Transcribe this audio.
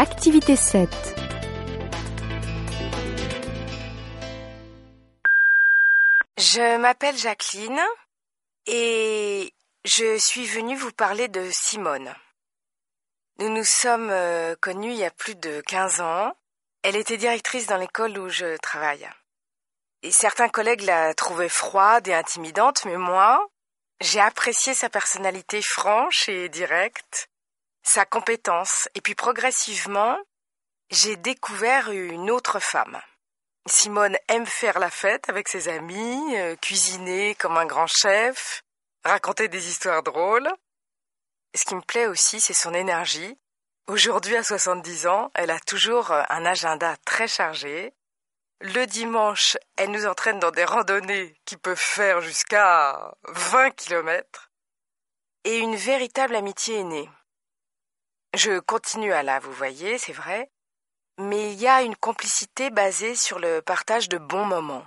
Activité 7. Je m'appelle Jacqueline et je suis venue vous parler de Simone. Nous nous sommes euh, connus il y a plus de 15 ans. Elle était directrice dans l'école où je travaille. Et certains collègues la trouvaient froide et intimidante, mais moi, j'ai apprécié sa personnalité franche et directe, sa compétence, et puis progressivement, j'ai découvert une autre femme. Simone aime faire la fête avec ses amis, euh, cuisiner comme un grand chef, raconter des histoires drôles. Ce qui me plaît aussi, c'est son énergie. Aujourd'hui, à 70 ans, elle a toujours euh, un agenda très chargé. Le dimanche, elle nous entraîne dans des randonnées qui peuvent faire jusqu'à 20 kilomètres. Et une véritable amitié est née. Je continue à la vous voyez, c'est vrai, mais il y a une complicité basée sur le partage de bons moments.